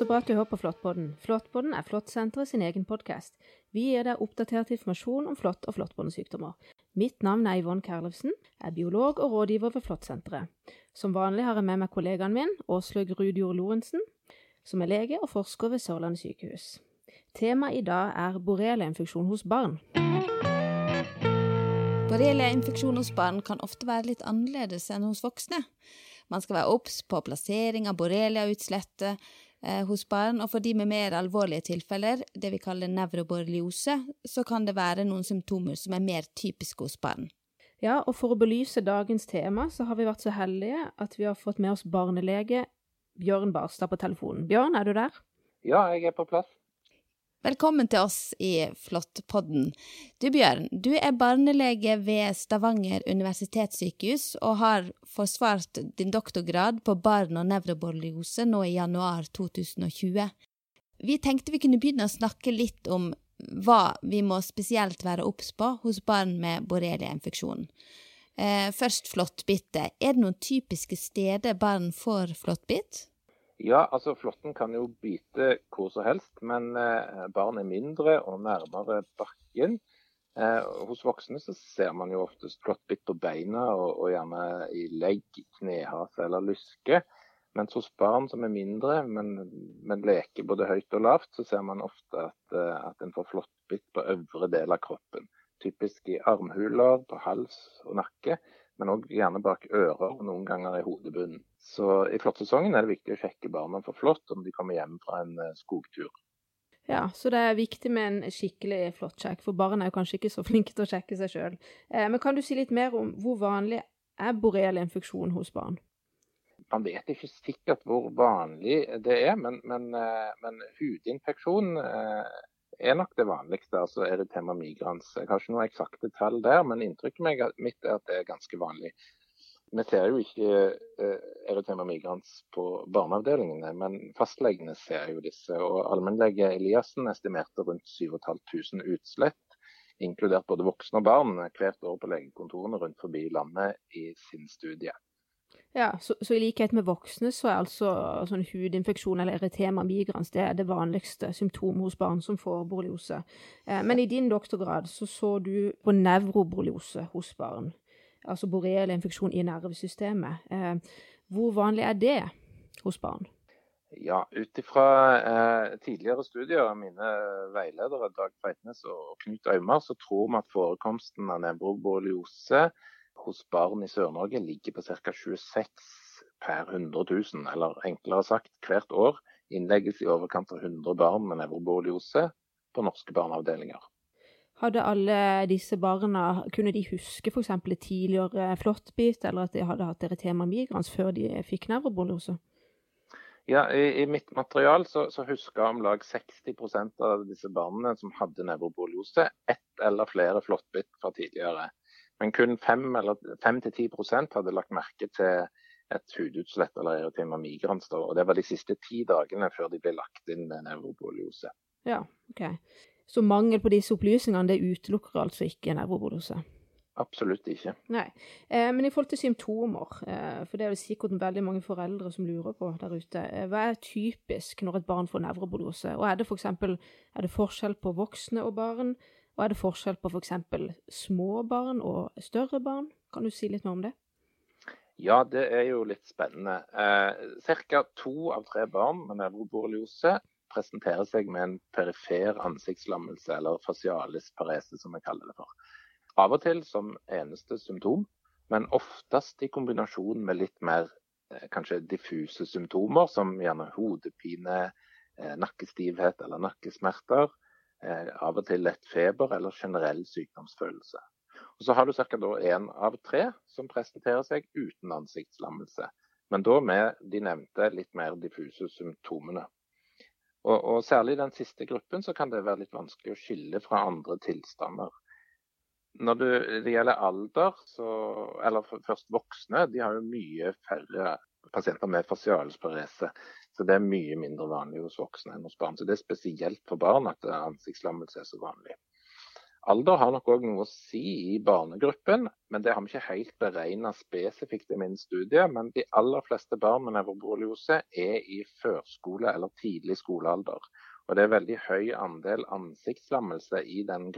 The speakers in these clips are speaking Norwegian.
Så bra at du hører på Flåttpodden. Flåttpodden er Flåttsenteret sin egen podkast. Vi gir deg oppdatert informasjon om flått og flåttbåndsykdommer. Mitt navn er Yvonne Kerlevsen, er biolog og rådgiver ved Flåttsenteret. Som vanlig har jeg med meg kollegaen min, Åslaug Rudjord Lorentzen, som er lege og forsker ved Sørlandet sykehus. Temaet i dag er borreliainfeksjon hos barn. Borreliainfeksjon hos barn kan ofte være litt annerledes enn hos voksne. Man skal være obs på plassering av borreliautslettet eh, hos barn, og for de med mer alvorlige tilfeller, det vi kaller nevroborreliose, så kan det være noen symptomer som er mer typiske hos barn. Ja, og for å belyse dagens tema, så har vi vært så heldige at vi har fått med oss barnelege Bjørn Barstad på telefonen. Bjørn, er du der? Ja, jeg er på plass. Velkommen til oss i Flåttpodden. Du Bjørn, du er barnelege ved Stavanger universitetssykehus og har forsvart din doktorgrad på barn- og nevroborreliose nå i januar 2020. Vi tenkte vi kunne begynne å snakke litt om hva vi må spesielt være obs på hos barn med borreliainfeksjon. Eh, først flåttbitte. Er det noen typiske steder barn får flåttbitt? Ja, altså flåtten kan jo bite hvor som helst, men eh, barn er mindre og nærmere bakken. Eh, hos voksne så ser man jo oftest flåttbitt på beina og, og, gjerne i legg, knehase eller lyske. Mens hos barn som er mindre, men, men leker både høyt og lavt, så ser man ofte at, eh, at en får flåttbitt på øvre del av kroppen. Typisk i armhuler, på hals og nakke men òg gjerne bak ører og noen ganger i hodebunnen. Så i flåttsesongen er det viktig å sjekke barna for flått om de kommer hjem fra en eh, skogtur. Ja, så det er viktig med en skikkelig flåttsjekk, for barn er jo kanskje ikke så flinke til å sjekke seg sjøl. Eh, men kan du si litt mer om hvor vanlig er borrelieinfeksjon hos barn? Man vet ikke sikkert hvor vanlig det er, men, men, eh, men hudinfeksjon er nok det vanligste. altså tema migrans. Jeg har ikke noe eksakte tall der, men inntrykket mitt er at det er ganske vanlig. Vi ser jo ikke eh, erytema migrans på barneavdelingene, men fastlegene ser jo disse. og Allmennlege Eliassen estimerte rundt 7500 utslett, inkludert både voksne og barn, hvert år på legekontorene rundt forbi landet i sin studie. Ja, så, så, i likhet med voksne så er altså sånn hudinfeksjon eller eritema migrans det er det vanligste symptomet hos barn som får borreliose. Eh, men i din doktorgrad så så du på nevroborreliose hos barn, altså borreliainfeksjon i nervesystemet. Eh, hvor vanlig er det hos barn? Ja, Ut ifra eh, tidligere studier av mine veiledere Dag Breitnes og Knut Aumar, så tror vi at forekomsten av nevroborreliose hos barn i Sør-Norge ligger på ca. 26 per 100 000, eller enklere sagt hvert år innlegges i overkant av 100 barn med nevroboliose på norske barneavdelinger. Hadde alle disse barna, kunne de huske f.eks. et tidligere flåttbit, eller at de hadde hatt eritema migrans før de fikk nevroboliose? Ja, i, i, mitt material så, så husker om lag 60% av disse barna som hadde nevroboliose, ett eller flere flåttbitt fra tidligere. Men kun 5-10% hadde lagt merke til et hudutslett eller erytema migrans. Og det var de siste ti dagene før de ble lagt inn med nevroborreliose. Ja, ok. Så mangel på disse opplysningene det utelukker altså ikke nevroborreliose? Absolutt ikke. Nei. Eh, men i forhold til symptomer, eh, for det er det sikkert veldig mange foreldre som lurer på der ute. Eh, hva er typisk når et barn får nevroborreliose? Og er det f.eks. For er det forskjell på voksne og barn? Og er det forskjell på f.eks. For små barn og større barn? Kan du si litt mer om det? Ja, det er jo litt spennende. Eh, Ca. to av tre barn med nevroborreliose presenterer seg med en perifer ansiktslammelse, eller facialis parese, som vi kaller det for. Av og til som eneste symptom, men oftest i kombinasjon med litt mer eh, kanskje diffuse symptomer, som gjerne hodepine, eh, nakkestivhet eller nakkesmerter av og til lett feber eller generell sykdomsfølelse. Og Så har du ca. én av tre som presenterer seg uten ansiktslammelse, men da med de nevnte litt mer diffuse symptomene. Og, og Særlig i den siste gruppen kan det være litt vanskelig å skille fra andre tilstander. Når det, det gjelder alder, så, eller først voksne, de har jo mye færre pasienter med facialsparese. Så det er mye mindre vanlig hos voksne enn hos barn. Så det er spesielt for barn at ansiktslammelse er så vanlig. Alder har nok òg noe å si i barnegruppen, men det har vi ikke helt beregna spesifikt i min studie. Men de aller fleste barn med nevroborreliose er i førskole- eller tidlig skolealder. Og det er veldig høy andel ansiktslammelse i den,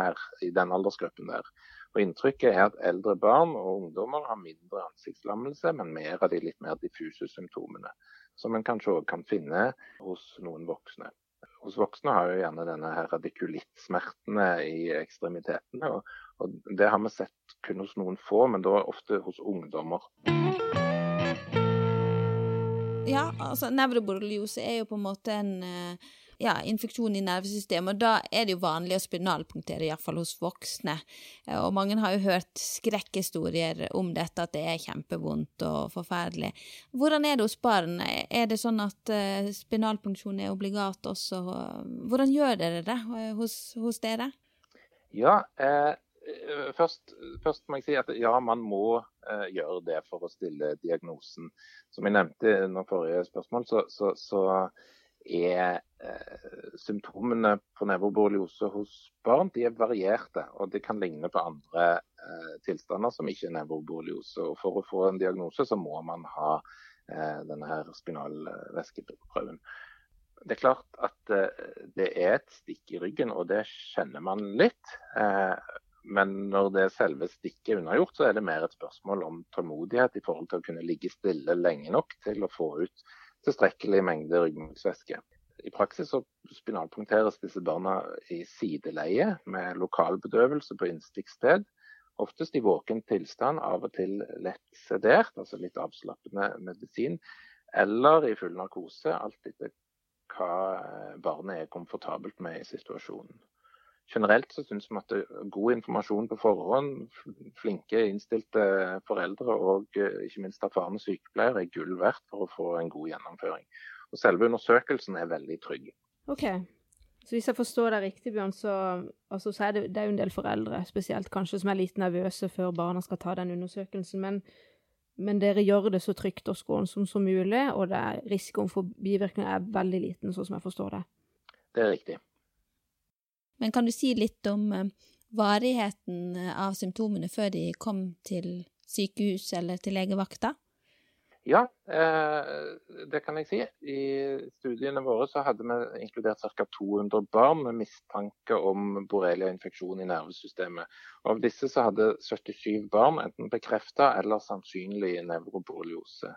her, i den aldersgruppen der. Og Inntrykket er at eldre barn og ungdommer har mindre ansiktslammelse, men mer av de litt mer diffuse symptomene. Som en kanskje òg kan finne hos noen voksne hos voksne har jo gjerne denne her radikulistsmertene i ekstremitetene. Og, og, det har vi sett kun hos noen få, men da ofte hos ungdommer. Ja, altså nevroborreliose er jo på en måte en uh ja, infeksjon i nervesystemet. Og da er det jo vanlig å spinalpunktere, iallfall hos voksne. Eh, og mange har jo hørt skrekkhistorier om dette, at det er kjempevondt og forferdelig. Hvordan er det hos barn? Er det sånn at uh, spinalpunksjon er obligat også? Hvordan gjør dere det uh, hos, hos, dere? Ja, eh, først, først, må jeg si at ja, man må eh, gjøre det for å stille diagnosen. Som jeg nevnte under forrige spørsmål, så, så, så er eh, symptomene på nevroborreliose hos barn de er varierte. Og det kan ligne på andre eh, tilstander som ikke er nevroborreliose. Og for å få en diagnose så må man ha eh, denne her spinalvæskeprøven. Det er klart at eh, det er et stikk i ryggen, og det kjenner man litt. Eh, men når det selve stikket er unnagjort, så er det mer et spørsmål om tålmodighet i forhold til å kunne ligge stille lenge nok til å få ut tilstrekkelig mengde ryggmargsvæske. I praksis så spinalpunkteres disse barna i sideleie med lokalbedøvelse på innstikksted. Oftest i våken tilstand, av og til lett sedert, altså litt avslappende medisin. Eller i full narkose, alt etter hva barnet er komfortabelt med i situasjonen. Generelt så syns vi at god informasjon på forhånd, flinke, innstilte foreldre og eh, ikke minst erfarne sykepleiere er gull verdt for å få en god gjennomføring. Og Selve undersøkelsen er veldig trygg. Ok, så Hvis jeg forstår deg riktig, Bjørn, så, altså, så er det, det, er jo en del foreldre spesielt kanskje som er litt nervøse før barna skal ta den undersøkelsen. Men, men dere gjør det så trygt og skånsomt som mulig, og risikoen for bivirkninger er veldig liten, sånn som jeg forstår det. Det er riktig. Men kan du si litt om eh, varigheten eh, av symptomene før de kom til sykehus eller til legevakta? Ja, eh, det kan jeg si. I studiene våre så hadde vi inkludert ca. 200 barn med mistanke om borrelia-infeksjon i nervesystemet. Og av disse så hadde 77 barn enten bekrefta eller sannsynlig nevroborreliose.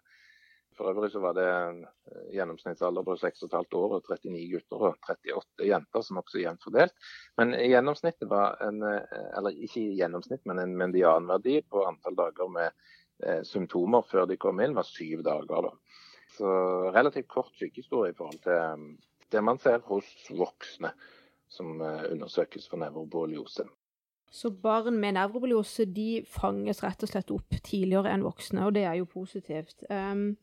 For øvrig så var det eh, gjennomsnittsalder på 6,5 år og 39 gutter og 38 jenter, som også jevnt fordelt. Men gjennomsnittet var en, eh, eller ikke gjennomsnitt, men en medianverdi på antall dager med eh, symptomer før de kom inn, var syv dager. Da. Så relativt kort sykehistorie i forhold til det man ser hos voksne som undersøkes for nevroborreliose. Så barn med nevroborreliose de fanges rett og slett opp tidligere enn voksne, og det er jo positivt. Um,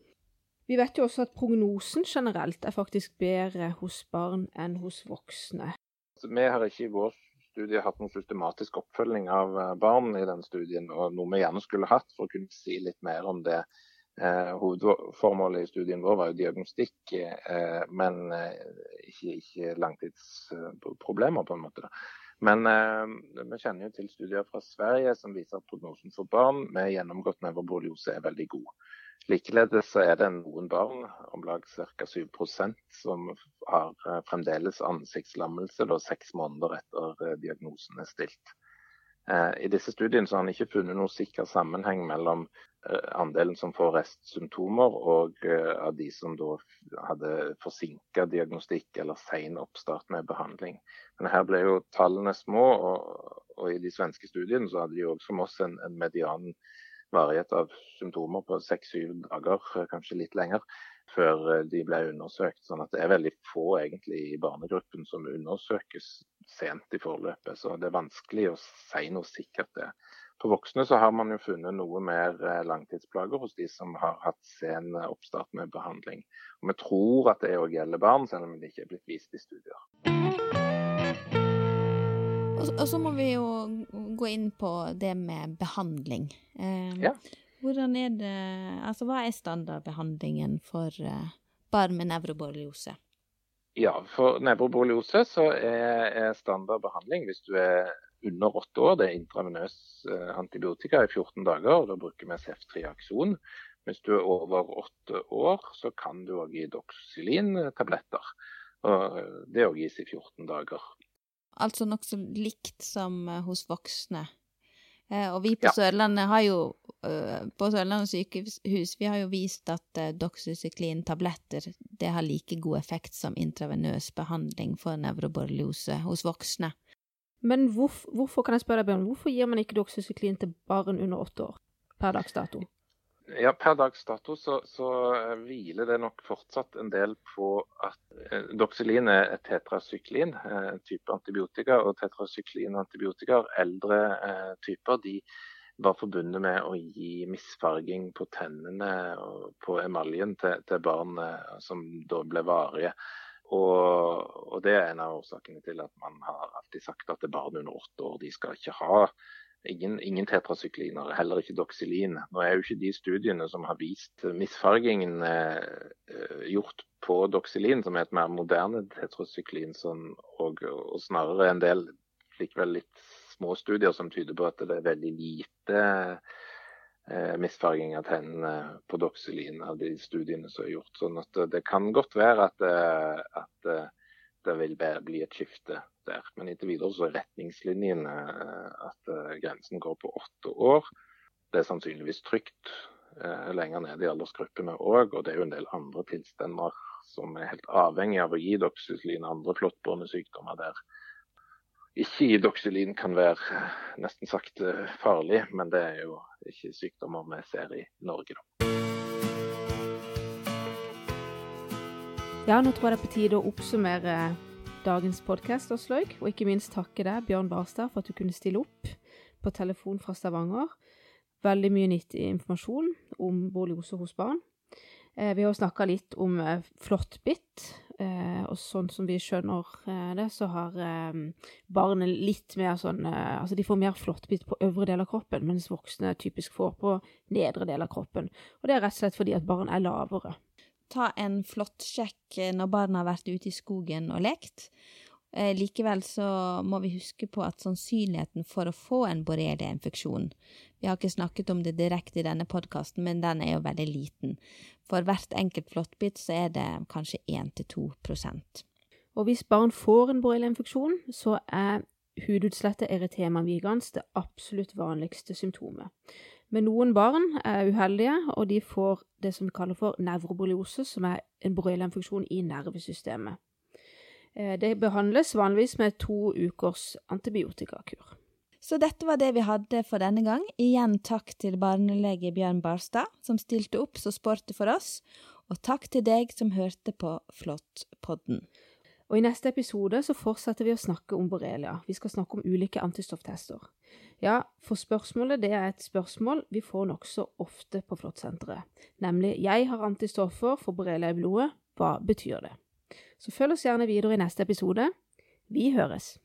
vi vet jo også at prognosen generelt er faktisk bedre hos barn enn hos voksne. Altså, vi har ikke i vår studie hatt noen systematisk oppfølging av eh, barn i den studien, og noe vi gjerne skulle hatt for å kunne si litt mer om det. Eh, hovedformålet i studien vår var jo diagnostikk, eh, men eh, ikke, ikke, langtidsproblemer, på en måte. Men eh, vi kjenner jo til studier fra Sverige som viser at prognosen for barn med gjennomgått nevroboliose er veldig god. Likeledes så er det noen barn, om lag ca. 7% som har eh, fremdeles ansiktslammelse da, seks måneder etter eh, diagnosen er stilt. Eh, I disse studiene har han ikke funnet noen sikker sammenheng mellom andelen som får restsymptomer og av de som da hadde forsinka diagnostikk eller sen oppstart med behandling. Men her ble jo tallene små, og, og i de svenske studiene så hadde de òg som oss en, en median varighet av symptomer på seks-syv dager, kanskje litt lenger, før eh, de ble undersøkt. Sånn at det er veldig få egentlig i barnegruppen som undersøkes sent i forløpet. Så det er vanskelig å si noe sikkert det. På voksne så har man jo funnet noe mer eh, langtidsplager hos de som har hatt sen oppstart med behandling. Og Vi tror at det òg gjelder barn, selv om det ikke er blitt vist i studier. Og, og, så må vi jo gå inn på det med behandling. Eh, ja. Hvordan er det Altså, hva er standardbehandlingen for eh, barn med nevroborreliose? Ja, for nevroborreliose så er, er standardbehandling hvis du er under åtte år, det er intravenøs eh, antibiotika i 14 dager. og Da bruker vi Cef-Triakson. Hvis du er over åtte år, så kan du òg gi Doxylin-tabletter. Og Det òg gis i 14 dager. Altså nokså likt som hos voksne. Og vi på ja. Sørlandet har jo på Sørlandet sykehus vi har jo vist at doxycyklin-tabletter det har like god effekt som intravenøs behandling for nevroborreliose hos voksne. Men hvorfor, hvorfor kan jeg spørre deg, Bjørn, hvorfor gir man ikke doxycyklin til barn under åtte år per dags dato? Ja, Per dags dato så, så, eh, hviler det nok fortsatt en del på at eh, er et tetrasyklin, eh, type antibiotika. Og tetrasyklin-antibiotika, eldre eh, typer, de var forbundet med å gi misfarging på tennene og på emaljen til, til barn eh, som da ble varige. Og, og, Det er en av årsakene til at man har alltid sagt at barn under åtte år de skal ikke ha ingen, ingen tetrasykliner, heller ikke doxylin. Nå er jo ikke de studiene som har vist misfargingen eh, eh gjort på doxylin, som er et mer moderne tetrasyklin, sånn, og, og, snarere en del likevel litt små studier som tyder på at det er veldig lite eh, misfarging av tennene på doxylin av de studiene som er gjort. Sånn at det kan godt være at, eh, at eh, det vil bli et skifte der. Men inntil videre så er retningslinjene at grensen går på åtte år. Det er sannsynligvis trygt lenger ned i aldersgruppene òg, og det er jo en del andre tilstander som er helt avhengig av å gi doksylin andre flåttbårne sykdommer der ikke gi doxylin kan være nesten sagt eh, farlig, men det er jo ikke sykdommer vi ser i Norge, da. Ja, nå tror jeg det er på tide å oppsummere dagens podkast, Åslaug. Og ikke minst takke deg, Bjørn Barstad, for at du kunne stille opp på telefon fra Stavanger. Veldig mye nyttig informasjon om borreliose hos barn. Eh, vi har snakka litt om eh, flåttbitt, Eh, og sånn som vi skjønner eh, det, så har barnet litt mer sånn Altså, de får mer flåttbitt på øvre del av kroppen, mens voksne typisk får på nedre del av kroppen. Og det er rett og slett fordi at barn er lavere. Ta en flåttsjekk eh, når barna har vært ute i skogen og lekt. Eh, likevel så må vi huske på at sannsynligheten for å få en borrelieinfeksjon Vi har ikke snakket om det direkte i denne podkasten, men den er jo veldig liten. For hvert enkelt flåttbitt så er det kanskje 1-2% Og hvis barn får en borrelieinfeksjon, så er hudutslettet eritema vigans det absolutt vanligste symptomet. Men noen barn er uheldige, og de får det som vi kaller for nevroborreliose, som er en borrelianfunksjon i nervesystemet. Eh, det behandles vanligvis med to ukers antibiotikakur. Så dette var det vi hadde for denne gang. Igjen takk til barnelege Bjørn Barstad, som stilte opp så sporty for oss, og takk til deg som hørte på Flåttpodden. Og I neste episode så fortsetter vi å snakke om borrelia. Vi skal snakke om ulike antistofftester. Ja, for spørsmålet det er et spørsmål vi får nokså ofte på Flåttsenteret. Nemlig 'Jeg har antistoffer for borrelia i blodet. Hva betyr det?' Så følg oss gjerne videre i neste episode. Vi høres!